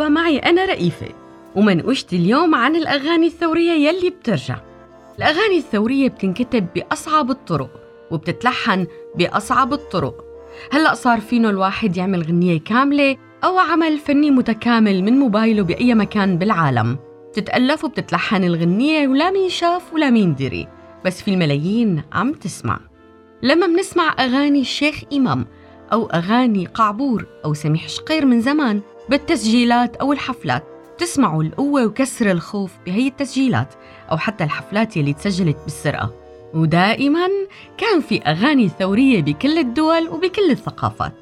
معي أنا رئيفة. ومنقوشتي اليوم عن الأغاني الثورية يلي بترجع. الأغاني الثورية بتنكتب بأصعب الطرق وبتتلحن بأصعب الطرق. هلأ صار فينه الواحد يعمل غنية كاملة أو عمل فني متكامل من موبايله بأي مكان بالعالم. بتتألف وبتتلحن الغنية ولا مين شاف ولا مين دري. بس في الملايين عم تسمع. لما بنسمع أغاني الشيخ إمام أو أغاني قعبور أو سميح شقير من زمان بالتسجيلات أو الحفلات. بتسمعوا القوة وكسر الخوف بهي التسجيلات أو حتى الحفلات يلي تسجلت بالسرقة. ودائما كان في أغاني ثورية بكل الدول وبكل الثقافات.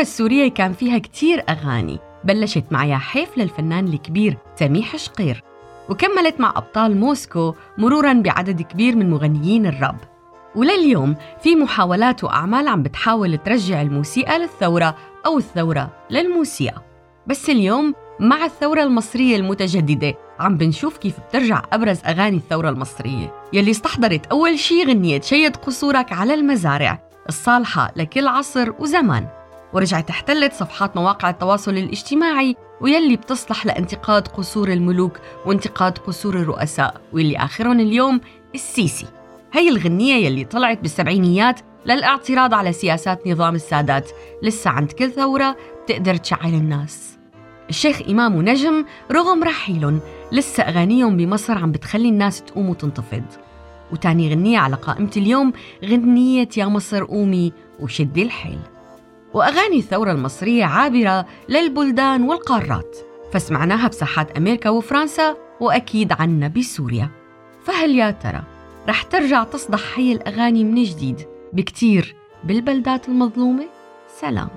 الثورة السورية كان فيها كتير أغاني. بلشت مع يا حيف للفنان الكبير سميح شقير. وكملت مع أبطال موسكو مرورا بعدد كبير من مغنيين الراب. ولليوم في محاولات وأعمال عم بتحاول ترجع الموسيقى للثورة أو الثورة للموسيقى. بس اليوم مع الثورة المصرية المتجددة عم بنشوف كيف بترجع أبرز أغاني الثورة المصرية. يلي استحضرت أول شي غنية شيد قصورك على المزارع الصالحة لكل عصر وزمان. ورجعت احتلت صفحات مواقع التواصل الاجتماعي ويلي بتصلح لانتقاد قصور الملوك وانتقاد قصور الرؤساء واللي آخرهم اليوم السيسي. هي الغنية يلي طلعت بالسبعينيات للاعتراض على سياسات نظام السادات. لسه عند كل ثورة بتقدر تشعل الناس. الشيخ إمام ونجم رغم رحيلهم لسه أغانيهم بمصر عم بتخلي الناس تقوم وتنتفض. وتاني غنية على قائمة اليوم غنية يا مصر قومي وشدي الحيل. وأغاني الثورة المصرية عابرة للبلدان والقارات. فسمعناها بساحات أمريكا وفرنسا وأكيد عنا بسوريا. فهل يا ترى رح ترجع تصدح هي الأغاني من جديد بكتير بالبلدات المظلومة؟ سلام.